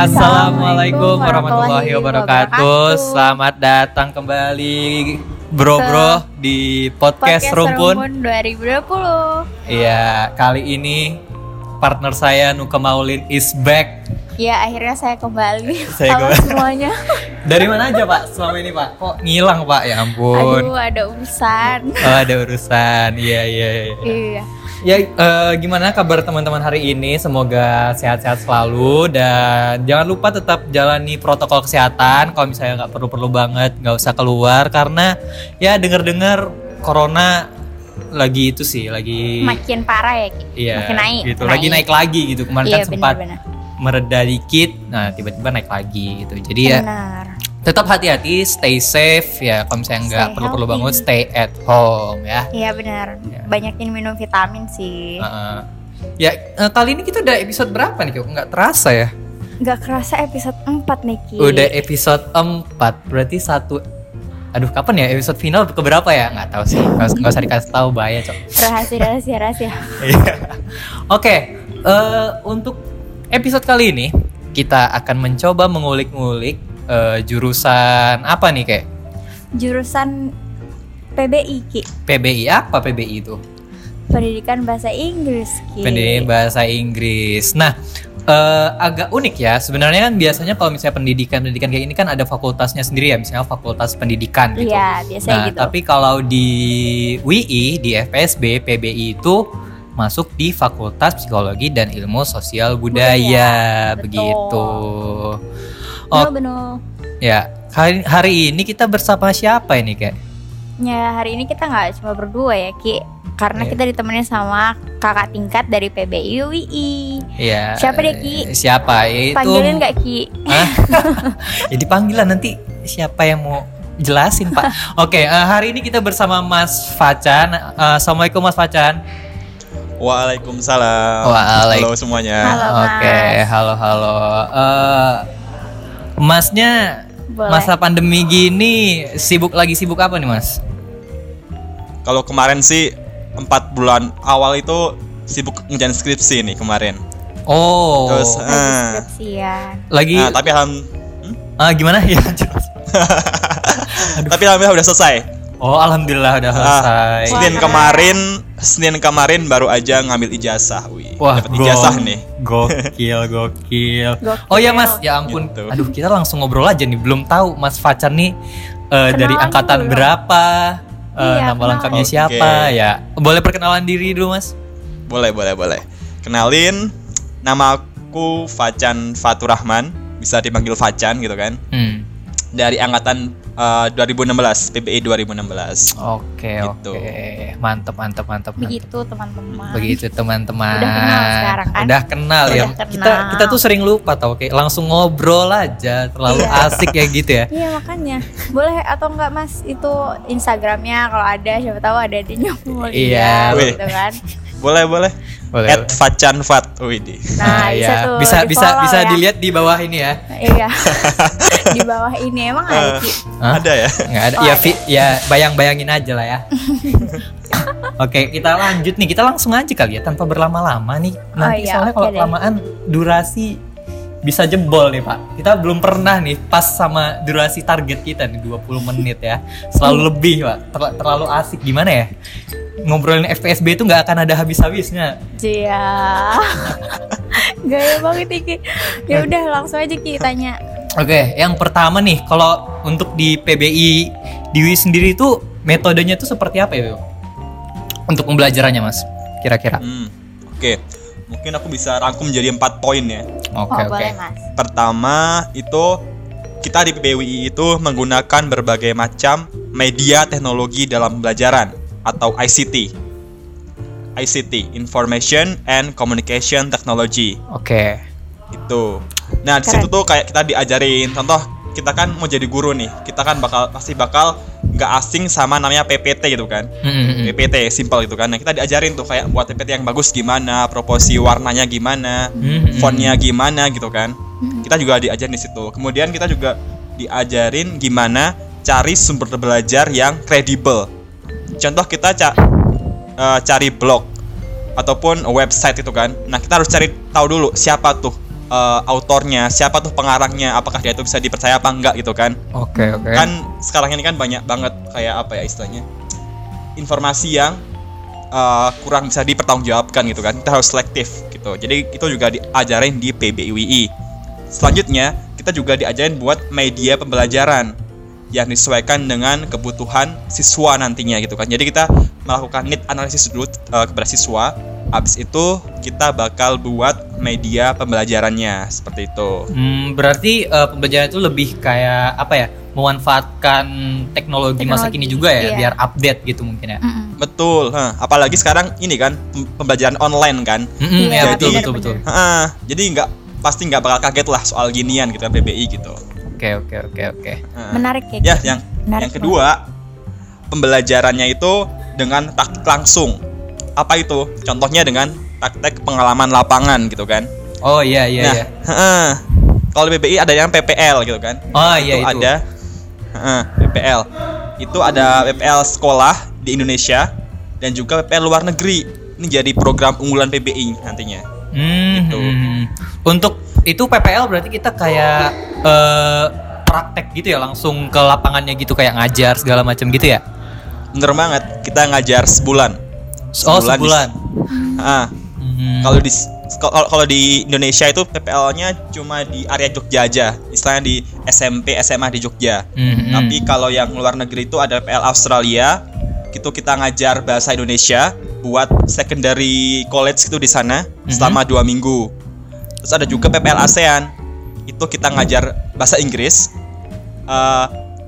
Assalamualaikum warahmatullahi wabarakatuh. Selamat datang kembali bro-bro di podcast, Podcast Rumpun. Rumpun 2020. Iya, kali ini partner saya Nuka Maulin is back. Ya akhirnya saya kembali. Saya Halo kembali. semuanya. Dari mana aja Pak selama ini Pak? Kok ngilang Pak? Ya ampun. Aduh ada urusan. Oh, ada urusan. Iya iya. iya. iya. Ya, eh, gimana kabar teman-teman hari ini? Semoga sehat-sehat selalu dan jangan lupa tetap jalani protokol kesehatan. Kalau misalnya nggak perlu-perlu banget, nggak usah keluar karena ya dengar-dengar corona lagi itu sih, lagi Makin parah ya Ki. iya, Makin naik. gitu, lagi naik lagi gitu. Kemarin Iya kan sempat benar-benar. mereda dikit, nah tiba-tiba naik lagi gitu. Jadi ya Benar. Tetap hati-hati, stay safe ya. Kalau misalnya nggak perlu-perlu banget, stay at home ya. Iya benar. Iya. Banyakin minum vitamin sih. Heeh. Ya eh, kali ini kita udah episode berapa nih kok nggak terasa ya? Gak kerasa episode 4 nih Ki. Udah episode 4 berarti satu Aduh kapan ya episode final ke berapa ya? Nggak tahu sih. Nggak, nggak usah dikasih tahu bahaya cok. Rahasia rahasia rahasia. Iya. Oke, eh, untuk episode kali ini kita akan mencoba mengulik-ngulik eh, jurusan apa nih kayak Jurusan PBI Ki. PBI apa PBI itu? Pendidikan Bahasa Inggris Ki. Pendidikan bahasa Inggris. Nah, eh, agak unik ya. Sebenarnya kan biasanya kalau misalnya pendidikan-pendidikan kayak ini kan ada fakultasnya sendiri ya, misalnya fakultas pendidikan gitu. Iya biasanya Nah, gitu. tapi kalau di WI, di FPSB, PBI itu masuk di Fakultas Psikologi dan Ilmu Sosial Budaya, Budaya, betul. Oh, Benar ya. Hari, hari ini kita bersama siapa ini, Kak? Ya hari ini kita nggak cuma berdua ya Ki Karena Iya. kita ditemenin sama kakak tingkat dari PBI UII Ya. Siapa dia, Ki? eh, Siapa? Ya, itu Panggilin nggak Ki? Hah? ya dipanggil lah nanti siapa yang mau jelasin Pak. Oke, eh, hari ini kita bersama Mas Facan. Eh, Assalamualaikum Mas Facan. Waalaikumsalam. Waalaikum- Halo semuanya. Halo, Oke, Mas. halo halo. Eh, masnya Boleh. masa pandemi gini sibuk lagi sibuk apa nih Mas? Kalau kemarin sih empat bulan awal itu sibuk ngerjain skripsi nih kemarin. Oh, Terus Lagi eh, skripsian lagi nah, tapi alham, hmm? ah, gimana ya? tapi alhamdulillah udah selesai. Oh, alhamdulillah udah Ah, selesai. Senin keren. kemarin, Senin kemarin baru aja ngambil ijazah, wih. Wah, Dapat ijazah go- nih. Gokil, gokil. Gokil. Oh ya Mas, ya ampun. Gitu. Aduh, kita langsung ngobrol aja nih. Belum tahu Mas Facan nih eh, dari angkatan dulu. berapa? eh, Iya, nama kenalan. lengkapnya Oke. siapa? Ya, boleh perkenalan diri dulu Mas? Boleh, boleh, boleh. Kenalin, nama aku Facan Faturahman, bisa dipanggil Facan gitu kan. Hmm. Dari angkatan eh, 2016, PBI 2016. Oke, Gitu. oke. Mantap, mantap, mantap. mantap. Begitu teman-teman Begitu teman-teman. Udah kenal sekarang kan? Udah kenal ya. Udah kenal. Kita kita tuh sering lupa tau kayak langsung ngobrol aja, terlalu Iya. asik ya gitu ya. Iya makanya Boleh atau enggak mas Itu Instagramnya Kalau ada siapa tahu ada di nyomol Iya. gitu kan Boleh, boleh. Boleh. At Facan Fat, widih. Nah, bisa iya. tuh bisa bisa di-follow bisa ya. dilihat di bawah ini ya. Iya Di bawah ini Emang ada Ki? Hah? Ada ya? Nggak ada. Oh, ya, ada. Vi, ya bayang-bayangin aja lah ya. Oke, kita lanjut nih. Kita langsung aja kali ya tanpa berlama-lama nih. Nanti iya, soalnya oke kalau deh. kelamaan durasi bisa jebol nih, Pak. Kita belum pernah nih pas sama durasi target kita nih 20 menit ya. Selalu lebih, Pak. Terla- terlalu asik gimana ya? Ngobrolin FPSB itu nggak akan ada habis-habisnya. Iya. Gaya banget Iki. Ya udah langsung aja Ki tanya. Oke, yang pertama nih, kalau untuk di PBI di UI sendiri itu metodenya tuh seperti apa ya, Bro? Untuk pembelajarannya, Mas? Kira-kira. Hmm, Oke, mungkin aku bisa rangkum menjadi empat poin ya. Oke, oh oke. Pertama itu kita di PBWI itu menggunakan berbagai macam media teknologi dalam pembelajaran atau ICT. ICT, Information and Communication Technology. Oke. Itu. Nah, di situ tuh kayak kita diajarin. Contoh, kita kan mau jadi guru nih. Kita kan bakal pasti bakal nggak asing sama namanya PPT gitu kan. Hmm, PPT simple gitu kan. Nah, kita diajarin tuh kayak buat PPT yang bagus gimana, proporsi warnanya gimana, Hmm, fontnya gimana gitu kan. Kita juga diajarin di situ. Kemudian kita juga diajarin gimana cari sumber belajar yang kredibel. Contoh kita ca- eh, cari blog ataupun website itu kan. Nah, kita harus cari tahu dulu siapa tuh eh, autornya, siapa tuh pengarangnya, apakah dia itu bisa dipercaya apa enggak gitu kan. Oke, oke. Kan sekarang ini kan banyak banget kayak apa ya istilahnya? informasi yang eh, kurang bisa dipertanggungjawabkan gitu kan. Kita harus selektif gitu. Jadi itu juga diajarin di PBIWI. Selanjutnya, kita juga diajarin buat media pembelajaran yang disesuaikan dengan kebutuhan siswa nantinya gitu kan. Jadi kita melakukan need analisis dulu eh, kepada siswa. Habis itu kita bakal buat media pembelajarannya seperti itu. Hmm, berarti eh, pembelajaran itu lebih kayak apa ya? Memanfaatkan teknologi, masa Teknologi, kini juga ya, iya. biar update gitu mungkin ya. Mm-mm. Betul, hah. apalagi sekarang ini kan pem- pembelajaran online kan. Mm-mm, Iya, ya betul betul betul. Heeh, jadi nggak pasti nggak bakal kaget lah soal ginian gitu kan PBI gitu. Oke oke oke oke. Heeh. Menarik ya. Ya, gitu. yang Menarik yang kedua pembelajarannya itu dengan praktik langsung. Apa itu? Contohnya dengan praktek pengalaman lapangan gitu kan. Oh iya iya nah, iya. heeh. kalau di PBI ada yang PPL gitu kan. Oh iya itu. ada heeh, PPL. Itu ada PPL sekolah di Indonesia dan juga PPL luar negeri. Ini jadi program unggulan PBI nantinya. Hmm, Gitu. hmm, hmm. Untuk itu PPL berarti kita kayak eh, praktek gitu ya langsung ke lapangannya gitu kayak ngajar segala macam gitu ya. Bener banget, kita ngajar sebulan. Oh Sebulan di- sebulan. Ah, Hmm. kalau di kalau di Indonesia itu PPL-nya cuma di area Jogja aja, istilahnya di SMP SMA di Jogja. Hmm, hmm. Tapi kalau yang luar negeri itu ada PPL Australia, itu kita ngajar bahasa Indonesia buat secondary college itu di sana selama dua minggu. Terus ada juga PPL ASEAN, itu kita ngajar bahasa Inggris eh,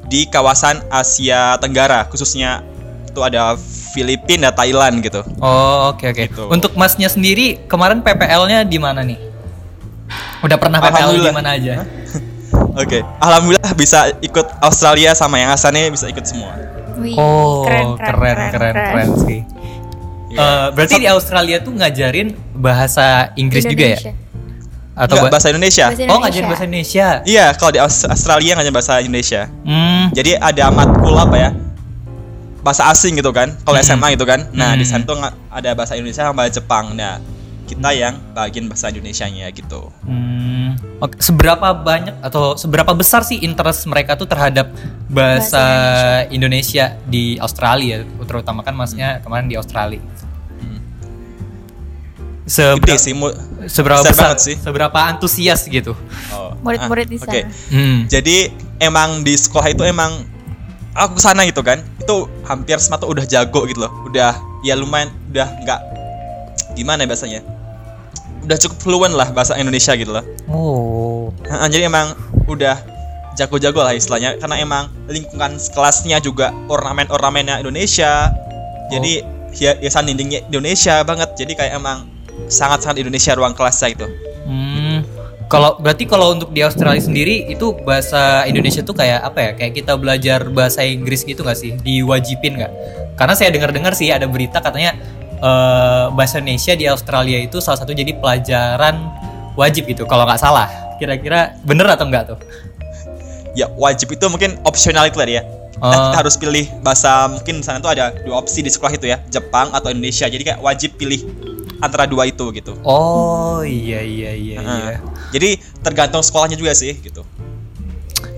di kawasan Asia Tenggara, khususnya itu ada Filipina Thailand gitu. Oh oke oke. Gitu. Untuk masnya sendiri kemarin PPL-nya di mana nih? Udah pernah PPL di Alhamdulillah. mana aja? Oke, alhamdulillah bisa ikut Australia sama yang asalnya bisa ikut semua. Wih, Oh keren keren keren, keren, sih. Iya. Eh, berarti di Australia tuh ngajarin bahasa Inggris juga ya? Indonesia. Atau Enggak, ba- bahasa Indonesia. Bahasa Oh ngajarin bahasa Indonesia. Iya, kalau di Aus- Australia ngajar bahasa Indonesia. Hmm. Jadi ada matkul apa ya? Bahasa asing gitu kan. Kalau Hmm. SMA gitu kan. Nah, di Hmm. sana tuh nga- ada bahasa Indonesia sama bahasa Jepang. Nah, kita yang bagian bahasa Indonesianya gitu. Hmm, oke. Seberapa banyak atau seberapa besar sih interest mereka tuh terhadap bahasa, Bahasa Indonesia. di Australia, terutama kan masnya kemarin di Australia. Sebera- Gede sih mu- seberapa besar besar, banget sih. seberapa antusias gitu. Oh, Murid-murid ah, di Oke. sana. Hmm. Jadi emang di sekolah itu emang aku ke sana gitu kan. Itu hampir semua tuh udah jago gitu loh. Udah ya lumayan udah nggak gimana ya bahasanya. Udah cukup fluent lah bahasa Indonesia gitu loh. Oh. Nah, jadi emang udah jago-jago lah istilahnya karena emang lingkungan kelasnya juga ornamen-ornamennya Indonesia. Jadi ya hiasan dindingnya Indonesia banget. Jadi kayak emang sangat-sangat Indonesia ruang kelasnya gitu. Hmm. Kalau berarti kalau untuk di Australia sendiri itu bahasa Indonesia tuh kayak apa ya? Kayak kita belajar bahasa Inggris gitu nggak sih? Diwajibin nggak? Karena saya dengar-dengar sih ada berita katanya eh, bahasa Indonesia di Australia itu salah satu jadi pelajaran wajib gitu. Kalau nggak salah, kira-kira bener atau enggak tuh? Ya wajib itu mungkin opsional itu tadi ya. Kita, Oh. kita harus pilih bahasa mungkin sana tuh ada dua opsi di sekolah itu ya, Jepang atau Indonesia. Jadi kayak wajib pilih antara dua itu gitu. Oh iya iya iya Heeh. iya. Jadi tergantung sekolahnya juga sih gitu.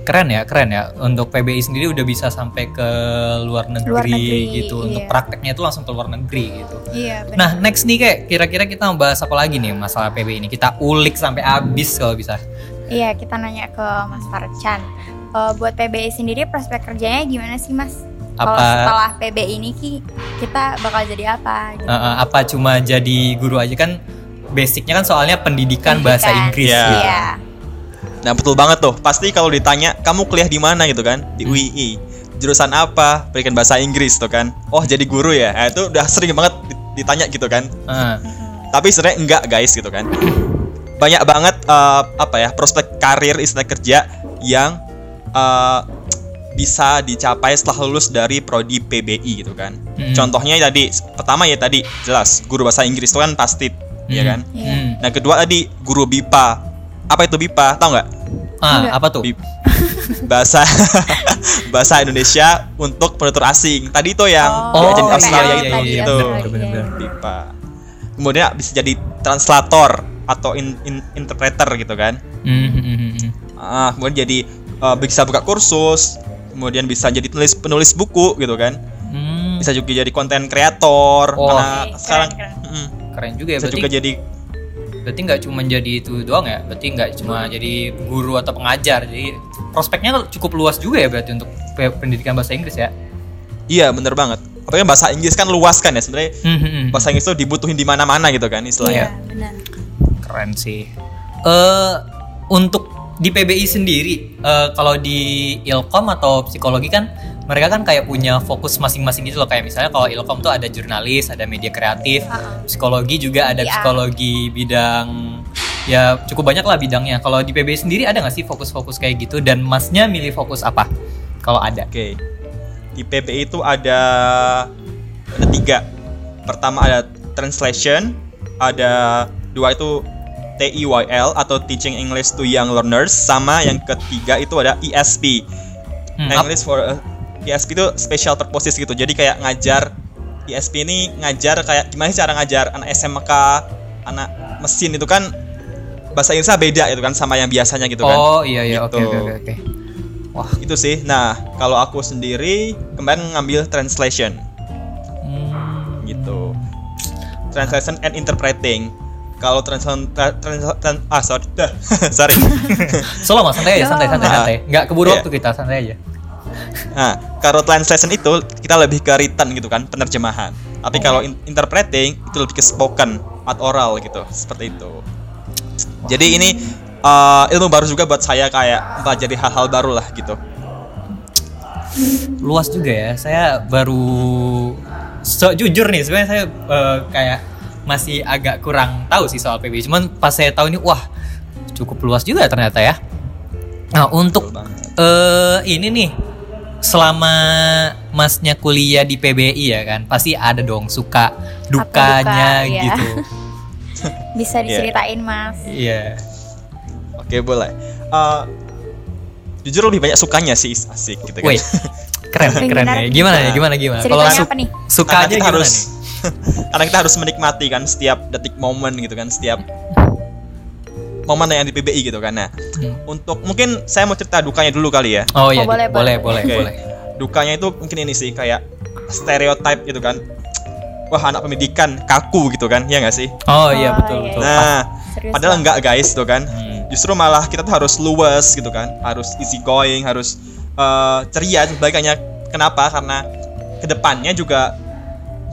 Keren ya, keren ya. Untuk PBI sendiri udah bisa sampai ke luar negeri, Luar negeri, gitu. Untuk iya. prakteknya itu langsung ke luar negeri gitu. Iya, benar. Nah, next nih kayak kira-kira kita mau bahas apa lagi nih masalah PBI ini? Kita ulik sampai habis kalau bisa. Iya, kita nanya ke Mas Farchan. Eh, buat PBI sendiri prospek kerjanya gimana sih, Mas? Kalau Apa setelah PBI ini ki kita bakal jadi apa gitu. eh, eh, apa cuma jadi guru aja kan basicnya kan soalnya pendidikan, bahasa Pendidikan. Inggris. Iya. gitu. Iya. Nah betul banget tuh. Pasti kalau ditanya kamu kuliah di mana gitu kan? Di Hmm. UII. Jurusan apa? Pendidikan bahasa Inggris tuh kan. Oh jadi guru ya? Nah, itu udah sering banget ditanya gitu kan. Eh, Tapi sebenarnya enggak guys gitu kan. Banyak banget eh, apa ya prospek karir istilah kerja yang eh, bisa dicapai setelah lulus dari prodi PBI gitu kan. Mm. Contohnya tadi pertama ya tadi jelas guru bahasa Inggris itu kan pasti ya hmm, kan. Iya. hmm. Nah kedua tadi guru BIPA. Apa itu BIPA? Tahu nggak? Ah, Enggak. apa tuh? Bip- bahasa bahasa Indonesia untuk penutur asing. Tadi itu yang Oh, iya, Australia iya, itu iya, iya, gitu. benar, benar. BIPA. Kemudian bisa jadi translator atau in- in- interpreter gitu kan. Hmm, hmm, hmm, hmm. Ah, kemudian jadi eh, bisa buka kursus, kemudian bisa jadi penulis penulis buku gitu kan. Hmm, Bisa juga jadi konten kreator Oh. karena Oke, sekarang keren, mm, keren juga ya bisa berarti juga jadi berarti nggak cuma jadi itu doang ya berarti nggak cuma jadi guru atau pengajar jadi prospeknya cukup luas juga ya berarti untuk pe- pendidikan bahasa Inggris ya iya bener banget. Apalagi bahasa Inggris kan luas kan ya sebenarnya. Hmm. Bahasa Inggris tuh dibutuhin di mana-mana gitu kan Iya, istilahnya. benar. keren sih eh untuk di PBI sendiri eh, kalau di Ilkom atau psikologi kan mereka kan kayak punya fokus masing-masing gitu loh. Kayak misalnya kalau Ilkom tuh ada jurnalis ada media kreatif psikologi juga ada psikologi bidang ya cukup banyak lah bidangnya. Kalau di PBI sendiri ada nggak sih fokus-fokus kayak gitu? Dan masnya milih fokus apa? Kalau ada. Oke. Di PBI itu ada ada tiga. Pertama ada translation, ada dua itu TEYL atau Teaching English to Young Learners, sama yang ketiga itu ada ESP. Hmm, English for uh, ESP itu special purposes gitu. Jadi kayak ngajar ESP ini ngajar kayak gimana sih cara ngajar anak SMK, anak mesin itu kan bahasa Inggrisnya beda itu kan sama yang biasanya gitu kan. oh iya iya oke Gitu. oke oke oke wah Itu sih. Nah, kalau aku sendiri kemarin ngambil translation hmm, gitu. Translation and interpreting. Kalau translation tra- trans- tran- ah sorry, dah. sorry. Solo mas santai aja santai santai Ah. santai nggak keburu Iya. waktu kita santai aja Nah, kalau translation itu kita lebih ke written gitu kan, penerjemahan. Tapi kalau in- interpreting itu lebih ke spoken atau oral gitu, seperti itu. Jadi ini uh, ilmu baru juga buat saya kayak mempelajari hal-hal baru lah gitu. luas juga ya. Saya baru so, jujur nih sebenarnya saya eh, kayak masih agak kurang tahu sih soal PBI. Cuman pas saya tahu ini wah cukup luas juga ternyata ya. Nah, untuk eh ini nih selama masnya kuliah di PBI ya kan, pasti ada dong suka dukanya duka, iya. gitu. Bisa diceritain, Mas. Iya. Oke, boleh. Uh, jujur lebih banyak sukanya sih asik gitu kan. Wih, keren keren ya. Gimana ya? Gimana gimana? Ceritanya su- sukanya kita gimana harus nih? karena kita harus menikmati kan setiap detik momen gitu kan setiap momen yang di PBI gitu kan nah Hmm. untuk mungkin saya mau cerita dukanya dulu kali ya Oh iya, Oh, boleh, boleh, boleh. boleh, Oke. boleh. dukanya itu mungkin ini sih kayak stereotype gitu kan wah anak pendidikan kaku gitu kan ya nggak sih Oh iya Oh, betul iya, betul. iya. nah Serius padahal enggak guys tuh kan Hmm. justru malah kita tuh harus luwes gitu kan harus easy going harus eh, ceria sebagainya kenapa karena ke depannya juga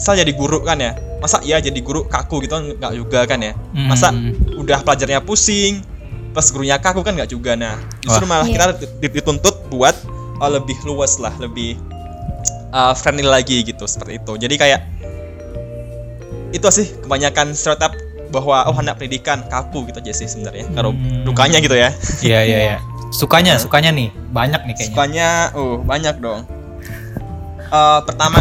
misal jadi guru kan ya masa iya jadi guru kaku gitu kan nggak juga kan ya masa Hmm. udah pelajarnya pusing pas gurunya kaku kan nggak juga nah justru malah Iya. kita di- dituntut buat eh, lebih luas lah lebih eh, friendly lagi gitu seperti itu jadi kayak itu sih kebanyakan stereotip bahwa oh anak pendidikan kaku gitu aja sih sebenarnya kalau Hmm. dukanya gitu ya Iya iya iya. Sukanya, sukanya nih banyak nih kayaknya. sukanya uh banyak dong Eh, pertama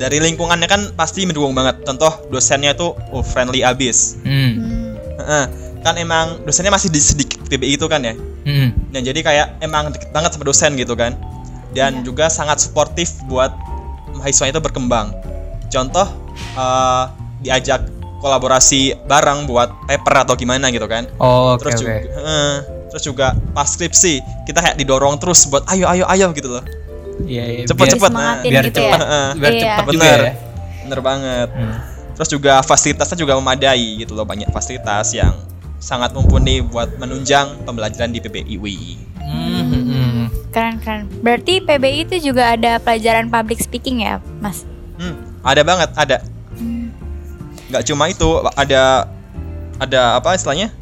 dari lingkungannya kan pasti mendukung banget contoh dosennya tuh oh friendly abis Hmm. Hmm. Heeh. kan emang dosennya masih di sedikit PBI itu kan ya Hmm. Nah, jadi kayak emang deket banget sama dosen gitu kan. Dan Iya. juga sangat suportif buat mahasiswanya itu berkembang. Contoh eh, diajak kolaborasi bareng buat paper atau gimana gitu kan. Oh, oke Terus juga eh, terus juga pas skripsi kita kayak didorong terus buat ayo ayo ayo gitu loh. Iya iya. Cepet, biar- cepet. Disemangatin Biar gitu cepet, ya. Biar Iya. cepet juga Bener. ya. Bener banget. Hmm. Terus juga fasilitasnya juga memadai gitu loh, banyak fasilitas yang sangat mumpuni buat menunjang pembelajaran di PBI UI. Hmm, hmm, hmm. Keren keren. Berarti PBI itu juga ada pelajaran public speaking ya, Mas? Hmm, ada banget, ada. Hmm. nggak cuma itu ada ada apa istilahnya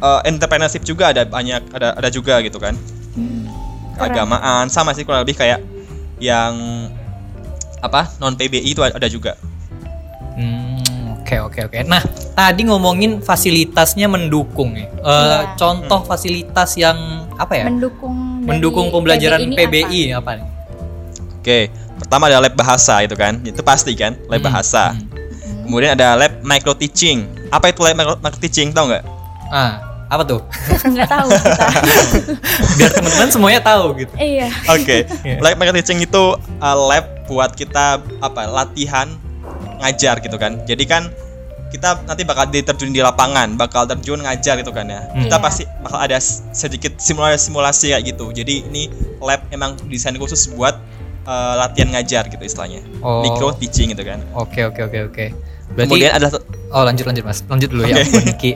Eh, entrepreneurship juga ada banyak ada ada juga gitu kan. Keagamaan sama sih kurang lebih kayak yang apa non PBI itu ada juga Hmm, Oke oke oke. Nah tadi ngomongin fasilitasnya mendukung ya. Eh, Iya. Contoh fasilitas yang apa ya? Mendukung dari Mendukung pembelajaran ini PBI apa? nih? oke pertama ada lab bahasa itu kan itu pasti kan lab Hmm, bahasa hmm. apa? kemudian ada lab micro teaching apa itu lab micro, micro teaching tau nggak Ah apa tuh? Nggak tahu kita. Biar teman-teman semuanya tahu gitu. iya. Oke, Iya. lab micro teaching itu uh, lab buat kita apa latihan ngajar gitu kan. Jadi kan kita nanti bakal diterjun di lapangan, bakal terjun ngajar gitu kan ya. Hmm. Kita Iya. pasti bakal ada sedikit simulasi-simulasi kayak gitu. Jadi ini lab emang desain khusus buat eh, latihan ngajar gitu istilahnya. Oh. Micro teaching gitu kan. Oke oke oke oke. Berarti Kemudian ada oh lanjut lanjut Mas. Lanjut dulu ya Oke. ampun Ki.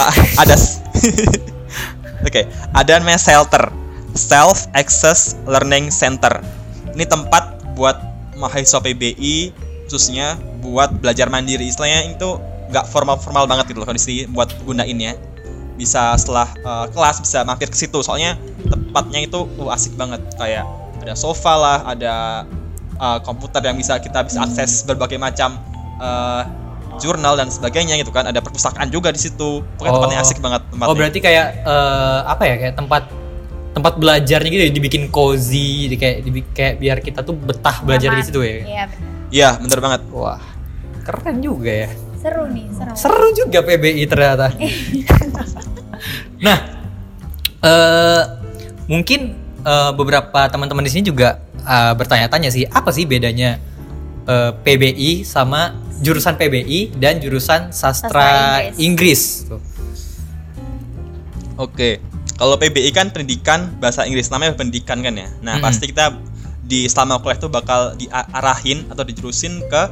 Ah, ada Oke, ada namanya shelter. Self Access Learning Center. Ini tempat buat mahasiswa PBI khususnya buat belajar mandiri. Istilahnya itu nggak formal-formal banget gitu loh kondisi buat gunain ya. Bisa setelah eh, kelas bisa mampir ke situ. Soalnya tempatnya itu uh, asik banget kayak ada sofa lah, ada eh, komputer yang bisa kita bisa akses berbagai macam eh, jurnal dan sebagainya gitu kan. Ada perpustakaan juga di situ. Pokoknya Oh. tempatnya asik banget tempatnya. Oh berarti kayak eh, apa ya kayak tempat tempat belajarnya gitu ya, dibikin cozy, di kayak dibi- kayak biar kita tuh betah belajar di Nyaman. situ ya. Iya benar. Iya, bener banget. Wah, keren juga ya. Seru nih, seru. Seru juga PBI ternyata. nah, eh mungkin eh, beberapa teman-teman di sini juga eh, bertanya-tanya sih, apa sih bedanya eh, PBI sama jurusan PBI dan jurusan sastra, Sastra Inggris. Tuh. Oke. Kalau PBI kan pendidikan bahasa Inggris namanya pendidikan kan ya. Nah, Mm-mm. pasti kita di selama kuliah itu bakal diarahin atau dijurusin ke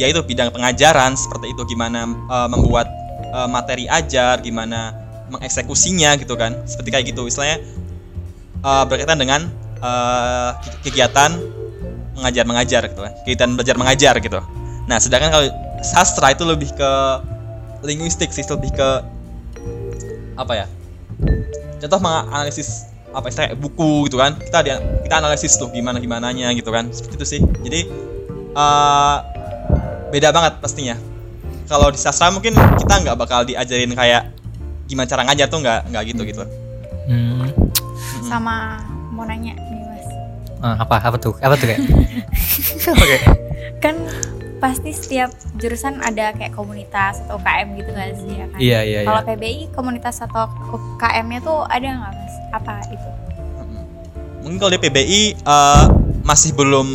yaitu bidang pengajaran seperti itu gimana eh, membuat eh, materi ajar, gimana mengeksekusinya gitu kan. Seperti kayak gitu. Istilahnya eh, berkaitan dengan eh, kegiatan mengajar mengajar gitu kan. Kegiatan belajar mengajar gitu. Nah, sedangkan kalau sastra itu lebih ke linguistik sih, lebih ke apa ya? contoh menganalisis apa istilahnya buku gitu kan kita dia, kita analisis tuh gimana gimananya gitu kan seperti itu sih jadi eh, beda banget pastinya kalau di sastra mungkin kita nggak bakal diajarin kayak gimana cara ngajar tuh nggak nggak gitu gitu Hmm. Sama mau nanya nih mas. Ah, apa apa tuh? Apa tuh kayak? Oke. Kan pasti setiap jurusan ada kayak komunitas atau UKM gitu nggak sih ya kan? Iya iya iya. Kalau PBI komunitas atau UKM-nya tuh ada nggak mas? Apa itu? mungkin kalau di PBI eh, masih belum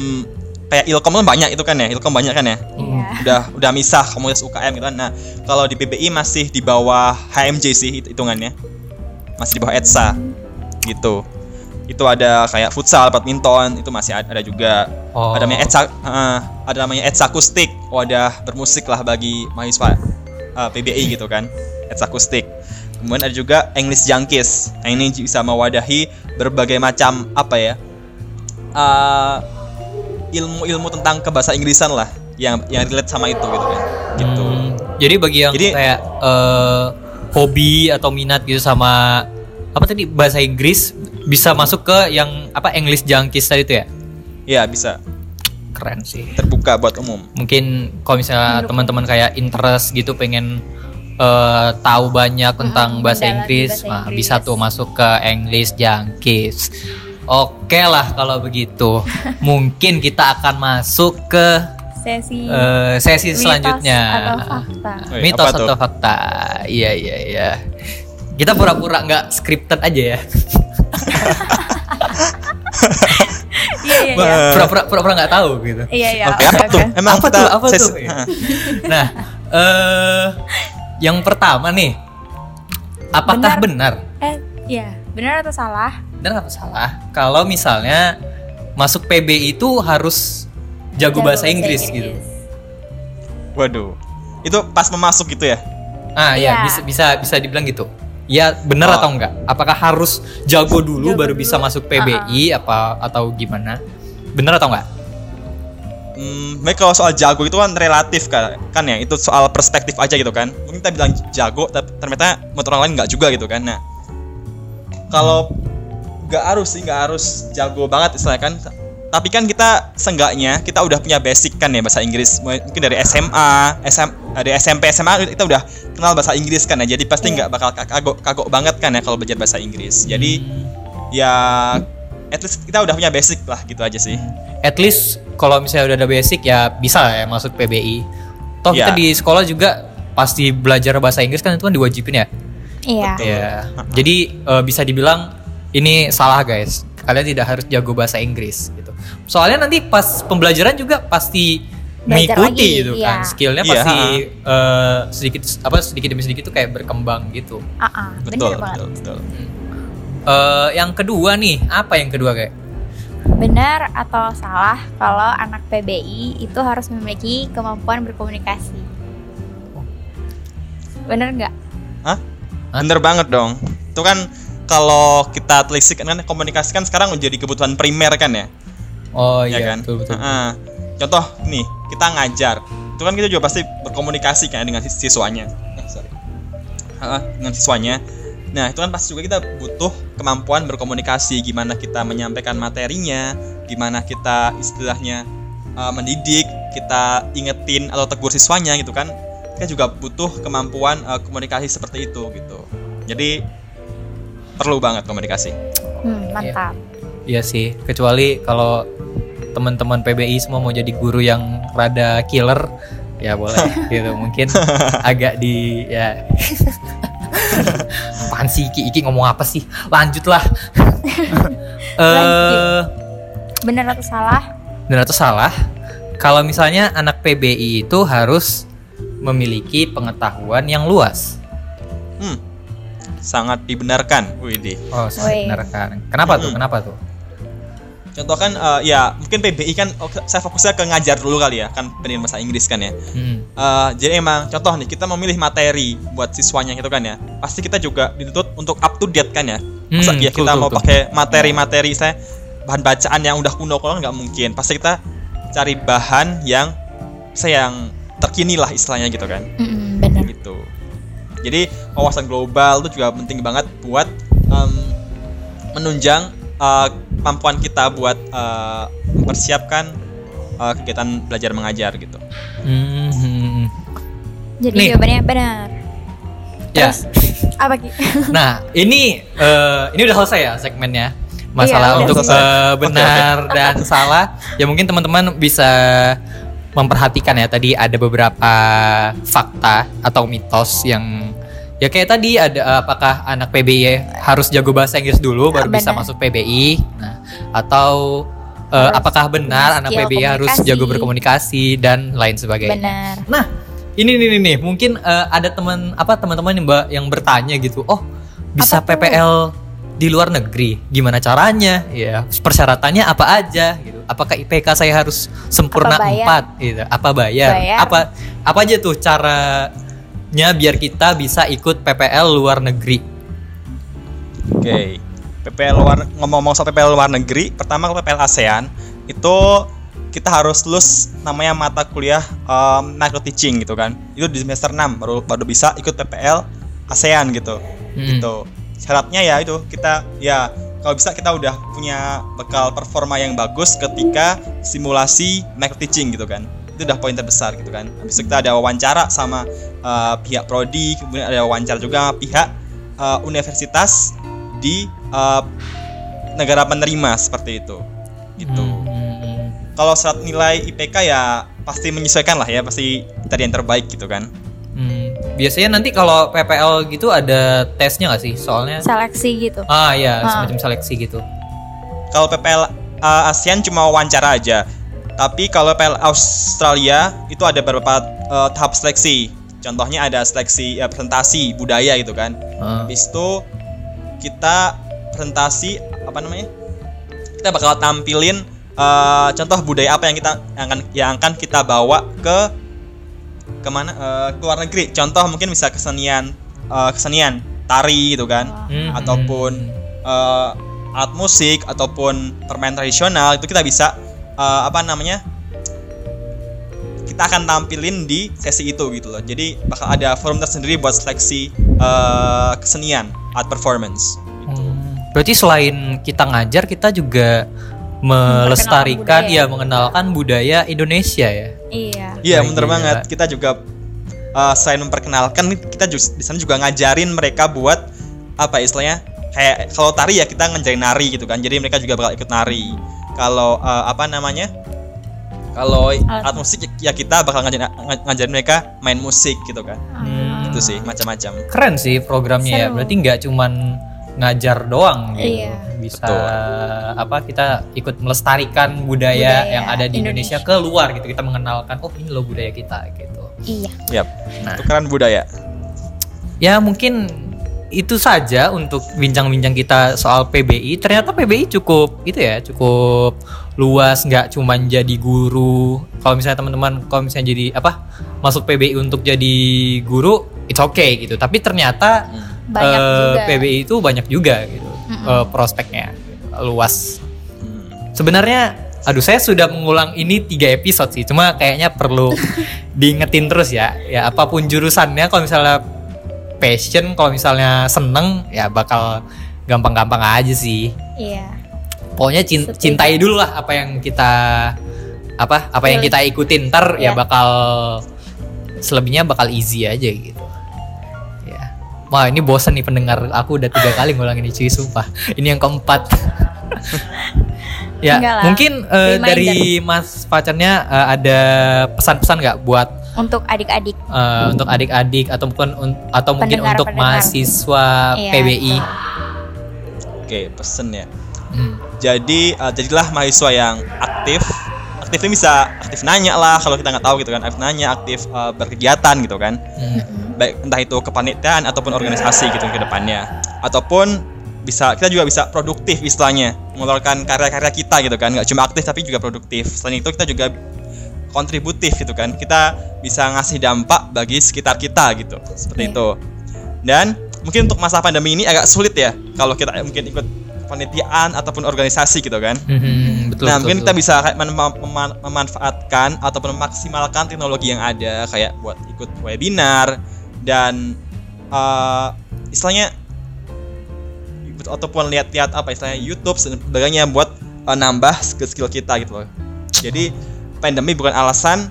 kayak ilkom kan banyak itu kan ya ilkom banyak kan ya Iya. udah udah misah komunitas UKM gitu kan. Nah, kalau di PBI masih di bawah HMJ sih hit- hitungannya. Masih di bawah ETSA gitu. Itu ada kayak futsal, badminton, itu masih ada, juga. Oh. Ada namanya ETSA eh, ada namanya ETSA akustik. Wadah bermusik lah bagi mahasiswa eh, PBI gitu kan. ETSA akustik. Kemudian ada juga English Junkies. Nah, ini bisa mewadahi berbagai macam apa ya? eh, ilmu-ilmu tentang kebahasa Inggrisan lah yang yang relate sama itu gitu kan gitu Hmm, jadi bagi yang Jadi- kayak eh, hobi atau minat gitu sama apa tadi bahasa Inggris bisa masuk ke yang apa English Junkies tadi itu ya? ya bisa Keren sih. terbuka buat umum Mungkin kalau misalnya teman-teman kayak interest gitu pengen eh, tahu banyak tentang Hmm, bahasa Inggris, bahasa nah, Inggris. bisa tuh masuk ke English Junkies. Oke lah kalau begitu. Mungkin kita akan masuk ke Sesi eh, sesi mitos selanjutnya. atau fakta. Woi, Mitos atau fakta? Iya iya iya. Kita pura-pura nggak scripted aja ya. Iya iya iya. Wah. Pura-pura pura-pura nggak tahu gitu. Iya iya. oke apa tuh emang Apa kita tuh? Apa ses- tuh? Nah, eh yang pertama nih, apakah benar? Eh, iya, benar atau salah? Benar atau salah? Kalau misalnya masuk PB itu harus jago, bahasa Inggris, gitu. waduh itu pas memasuk gitu ya Ah ya Iya. bisa bisa bisa dibilang gitu. Ya benar Oh. atau enggak? Apakah harus jago dulu Jago baru dulu. bisa masuk PBI apa atau gimana? Benar atau enggak? Hmm, kalau soal jago itu kan relatif kan, kan ya itu soal perspektif aja gitu kan. Mungkin kita bilang jago, tapi ternyata menurut orang lain nggak juga gitu kan. Nah, kalau nggak harus sih, nggak harus jago banget istilahnya kan. Tapi kan kita seenggaknya kita udah punya basic kan ya bahasa Inggris. Mungkin dari SMA, SM, dari SMP, SMA kita udah kenal bahasa Inggris kan ya. Jadi pasti nggak bakal kagok kagok banget kan ya kalau belajar bahasa Inggris. Jadi ya at least kita udah punya basic lah gitu aja sih. At least kalau misalnya udah ada basic ya bisa lah ya masuk PBI. Toh kita Ya. di sekolah juga pasti belajar bahasa Inggris kan itu kan diwajibin ya. Iya. Iya. Jadi eh, bisa dibilang ini salah guys. Kalian tidak harus jago bahasa Inggris gitu. Soalnya nanti pas pembelajaran juga pasti Belajar mengikuti lagi, gitu iya. kan skillnya Iya, pasti ha. eh, sedikit apa sedikit demi sedikit tuh kayak berkembang gitu Ah, ah, betul betul betul Eh, yang kedua nih apa yang kedua kayak Benar atau salah kalau anak PBI itu harus memiliki kemampuan berkomunikasi? Bener nggak? Hah? bener banget dong itu kan kalau kita telisik kan komunikasi kan sekarang menjadi kebutuhan primer kan ya? Oh ya iya kan? betul betul. Heeh. contoh nih kita ngajar. Itu kan kita juga pasti berkomunikasi kan dengan sis- siswanya. Eh, sorry. Heeh, dengan siswanya. Nah itu kan pasti juga kita butuh kemampuan berkomunikasi. Gimana kita menyampaikan materinya gimana kita istilahnya eh, mendidik kita ingetin atau tegur siswanya gitu kan. Kita juga butuh kemampuan eh, komunikasi seperti itu gitu. Jadi perlu banget komunikasi Hmm, mantap. Iya sih, kecuali kalau teman-teman PBI semua mau jadi guru yang rada killer, ya boleh gitu. Mungkin agak di ya. Apaan sih Iki? Iki ngomong apa sih? Lanjutlah. Eh, Bener atau salah? benar atau salah? Kalau misalnya anak PBI itu harus memiliki pengetahuan yang luas. hmm sangat dibenarkan Widih Oh, saya Woi. benarkan. Kenapa tuh? Mm-mm. Kenapa tuh? Contoh kan eh, ya mungkin PBI kan oh, saya fokusnya ke ngajar dulu kali ya kan pendidikan bahasa Inggris kan ya. Hmm. Eh, jadi emang contoh nih kita memilih materi buat siswanya gitu kan ya. Pasti kita juga dituntut untuk up to date kan ya. Masa Hmm, ya kita betul, mau pakai materi-materi saya bahan bacaan yang udah kuno kuno nggak mungkin. Pasti kita cari bahan yang saya yang terkini lah istilahnya gitu kan bener. Jadi wawasan global itu juga penting banget buat em, menunjang eh, kemampuan kita buat eh, mempersiapkan eh, kegiatan belajar mengajar gitu. Hmm. Jadi Nih. jawabannya benar. Ya. Terus apa Ki? Nah, ini eh, ini udah selesai ya segmennya. Masalah Iya, untuk eh, benar dan salah. Ya mungkin teman-teman bisa memperhatikan ya tadi ada beberapa fakta atau mitos yang ya kayak tadi ada apakah anak PBI harus jago bahasa Inggris dulu baru bisa Benar. masuk PBI. Nah, atau Harus apakah benar anak PBI harus komunikasi. jago berkomunikasi dan lain sebagainya. benar. Nah, ini nih nih, nih. mungkin eh, ada teman apa teman-teman yang mbak yang bertanya gitu, oh bisa Apa? PPL di luar negeri, gimana caranya? Ya persyaratannya apa aja? Gitu. Apakah IPK saya harus sempurna empat? Gitu. Apa bayar? Bayar. Apa apa aja tuh caranya biar kita bisa ikut PPL luar negeri? Oke. PPL luar ngomong-ngomong soal PPL luar negeri, pertama kalau PPL ASEAN itu kita harus lulus namanya mata kuliah um, micro teaching gitu kan. Itu di semester 6 baru baru bisa ikut PPL ASEAN gitu. Hmm. Gitu. Syaratnya ya itu kita ya kalau bisa kita udah punya bekal performa yang bagus ketika simulasi micro teaching gitu kan. Itu udah poin terbesar gitu kan. Habis itu kita ada wawancara sama uh, pihak prodi, kemudian ada wawancara juga sama pihak uh, universitas di uh, negara penerima seperti itu. Gitu. Hmm. Kalau syarat nilai IPK ya pasti menyesuaikan lah ya, pasti tadi yang terbaik gitu kan. Biasanya nanti kalau PPL gitu ada tesnya nggak sih? Soalnya Seleksi gitu. ah ya Ah. semacam seleksi gitu. Kalau PPL uh, ASEAN cuma wawancara aja. Tapi kalau PPL Australia itu ada beberapa uh, tahap seleksi. Contohnya ada seleksi ya, presentasi budaya gitu kan. Ah. Habis itu kita presentasi apa namanya? Kita bakal tampilin uh, contoh budaya apa yang kita yang akan yang akan kita bawa ke ke mana uh, ke luar negeri. Contoh mungkin bisa kesenian uh, kesenian tari gitu kan, Hmm. ataupun uh, alat musik ataupun permainan tradisional itu kita bisa uh, apa namanya? Kita akan tampilin di sesi itu gitu loh. Jadi bakal ada forum tersendiri buat seleksi uh, kesenian art performance. Gitu. Hmm, Berarti selain kita ngajar, kita juga melestarikan, budaya. ya mengenalkan budaya Indonesia ya. Iya. Iya, bener iya. banget. Kita juga uh, selain memperkenalkan, kita juga di sana juga ngajarin mereka buat apa istilahnya? Kayak kalau tari ya kita ngajarin nari gitu kan. Jadi mereka juga bakal ikut nari. Kalau uh, apa namanya? Kalau alat musik ya kita bakal ngajarin, nga- ngajarin mereka main musik gitu kan. Hmm. Itu sih macam-macam. Keren sih programnya ya. Seru. Berarti nggak cuman ngajar doang gitu. Iya. Bisa Betul. apa kita ikut melestarikan budaya, Budaya yang ada di Indonesia, Indonesia. keluar gitu. Kita mengenalkan oh ini loh budaya kita gitu. Iya. Yap. Nah. Tukeran budaya. Ya mungkin itu saja untuk bincang-bincang kita soal PBI. Ternyata PBI cukup itu ya, cukup luas, nggak cuman jadi guru. Kalau misalnya teman-teman kalau misalnya jadi apa masuk PBI untuk jadi guru, it's okay gitu. Tapi ternyata Banyak eh, juga. PBI itu banyak juga gitu Mm-mm. eh, prospeknya luas. Hmm. Sebenarnya, aduh saya sudah mengulang ini tiga episode sih, cuma kayaknya perlu diingetin terus ya. Ya apa pun jurusannya, kalau misalnya passion, kalau misalnya seneng, ya bakal gampang-gampang aja sih. Iya. Pokoknya cin- Setuju. cintai dulu lah apa yang kita apa apa yang kita ikutin ntar ya Iya. bakal selebihnya bakal easy aja gitu. Wah ini bosen nih pendengar aku udah tiga kali ngulangin ini cuy sumpah. Ini yang keempat. ya lah. mungkin Reminder. dari Mas pacarnya eh, ada pesan-pesan nggak buat Untuk adik-adik. eh, untuk adik-adik ataupun un- atau mungkin Pendengar, untuk pendengar. mahasiswa Iya. PBI. Oke, pesen ya. Hmm. Jadi eh, jadilah mahasiswa yang aktif. Aktif ini bisa aktif nanya lah kalau kita nggak tahu gitu kan. Aktif nanya, aktif eh, berkegiatan gitu kan. Hmm. Baik entah itu kepanitiaan ataupun organisasi gitu ke depannya. Ataupun bisa kita juga bisa produktif istilahnya mengeluarkan karya-karya kita gitu kan nggak cuma aktif tapi juga produktif selain itu kita juga kontributif gitu kan kita bisa ngasih dampak bagi sekitar kita gitu seperti Iya. itu dan mungkin untuk masa pandemi ini agak sulit ya kalau kita mungkin ikut panitiaan ataupun organisasi gitu kan Hmm, betul, nah betul, mungkin kita betul. bisa kayak mem- mem- memanfaatkan ataupun memaksimalkan teknologi yang ada kayak buat ikut webinar dan eh, istilahnya ataupun lihat-lihat apa istilahnya YouTube sebagainya buat eh, nambah skill-skill kita gitu loh. Jadi pandemi bukan alasan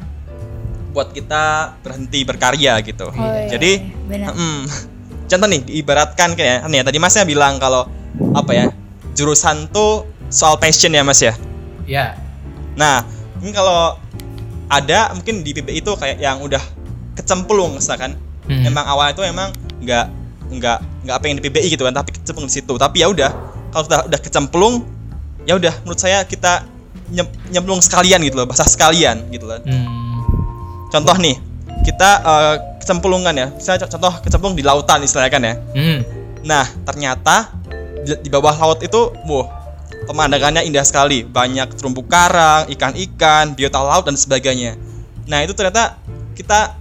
buat kita berhenti berkarya gitu. Oh, iya, Jadi benar. Hmm. Contoh nih, diibaratkan kayak nih tadi Masnya bilang kalau apa ya? Jurusan tuh soal passion ya, Mas ya. Ya. Nah, ini kalau ada mungkin di PBI itu kayak yang udah kecemplung misalkan. Hmm. Emang awalnya itu emang nggak nggak nggak pengen di PBI gitu kan, tapi kecemplung di situ. Tapi ya udah, kalau sudah udah kecemplung, ya udah menurut saya kita nyem- nyemplung sekalian gitu loh, basah sekalian gitu loh. Hmm. Contoh nih, kita eh, kecemplungan ya. Misalnya co- contoh kecemplung di lautan istilahnya kan ya. Hmm. Nah, ternyata di, bawah laut itu, wow, pemandangannya indah sekali. Banyak terumbu karang, ikan-ikan, biota laut dan sebagainya. Nah, itu ternyata kita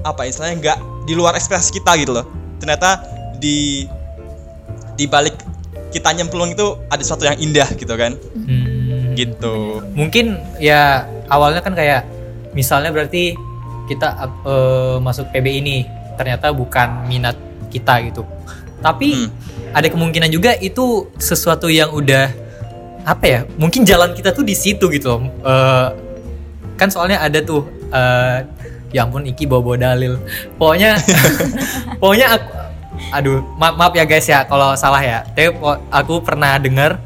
apa istilahnya nggak di luar ekspektasi kita gitu loh. Ternyata di di balik kita nyemplung itu ada sesuatu yang indah gitu kan. Hmm. Gitu. Mungkin ya awalnya kan kayak misalnya berarti kita eh, masuk PB ini ternyata bukan minat kita gitu. Tapi Hmm. ada kemungkinan juga itu sesuatu yang udah apa ya? Mungkin jalan kita tuh di situ gitu. loh. Eh, kan soalnya ada tuh eh, ya ampun Iki bawa-bawa dalil. Pokoknya pokoknya aku aduh maaf, maaf ya guys ya kalau salah ya. Tapi aku pernah dengar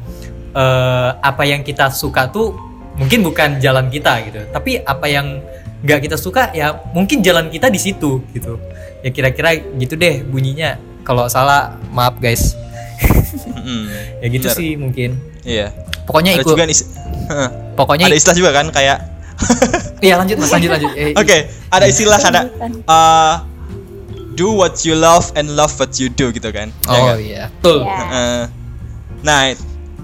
eh, apa yang kita suka tuh mungkin bukan jalan kita gitu. Tapi apa yang nggak kita suka ya mungkin jalan kita di situ gitu. Ya kira-kira gitu deh bunyinya. Kalau salah maaf guys. Mm-mm. Ya gitu Bener. sih mungkin. Iya. Pokoknya Ada ikut juga nih, Heeh. pokoknya ada istilah juga kan kayak iya lanjut Mas lanjut lanjut. Eh, Oke, ada istilah ada uh, do what you love and love what you do gitu kan. Ya Oh iya. Betul. Iya. Heeh. nah,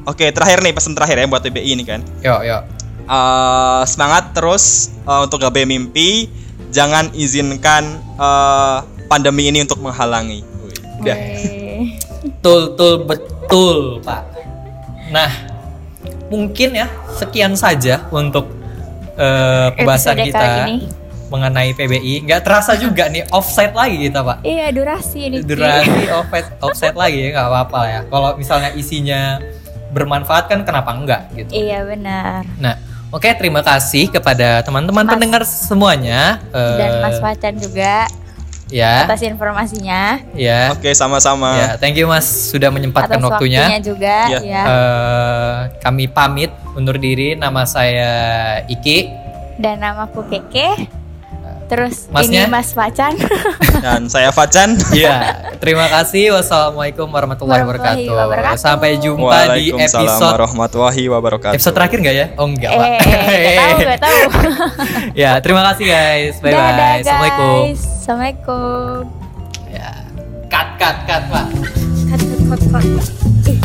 oke terakhir nih pesan terakhir ya buat TBI ini kan. Yo yo. Uh, semangat terus uh, untuk gapai mimpi. Jangan izinkan uh, pandemi ini untuk menghalangi. Udah. Betul, betul, betul, Pak. Nah, mungkin ya sekian saja untuk eh, pembahasan Episode kita ini. mengenai PBI. Nggak terasa juga nih offside lagi kita, Pak. Iya durasi ini. Durasi offside, offside lagi ya, nggak apa-apa ya. Kalau misalnya isinya bermanfaat kan kenapa enggak gitu. Iya benar. Nah, oke terima kasih kepada teman-teman pendengar semuanya. Eh, Dan Mas Wacan juga ya, atas informasinya, ya, Oke, sama-sama. ya. Thank you Mas sudah menyempatkan atas waktunya. waktunya juga. Iya. Ya. Eh, kami pamit undur diri. Nama saya Iki. Dan namaku Keke. Terus Masnya? ini Mas Facan. Dan saya Facan. Iya, terima kasih. Wassalamualaikum warahmatullahi Warahmatullahi wabarakatuh. wabarakatuh. Sampai jumpa di Waalaikumsalam episode warahmatullahi wabarakatuh. episode terakhir nggak ya? Oh enggak, Pak. eh, gak tahu, gak tahu. ya, terima kasih guys. Bye Dadah, bye. guys. Assalamualaikum. Assalamualaikum. Ya. Cut cut cut, Pak. Cut, cut, cut, cut. Ih,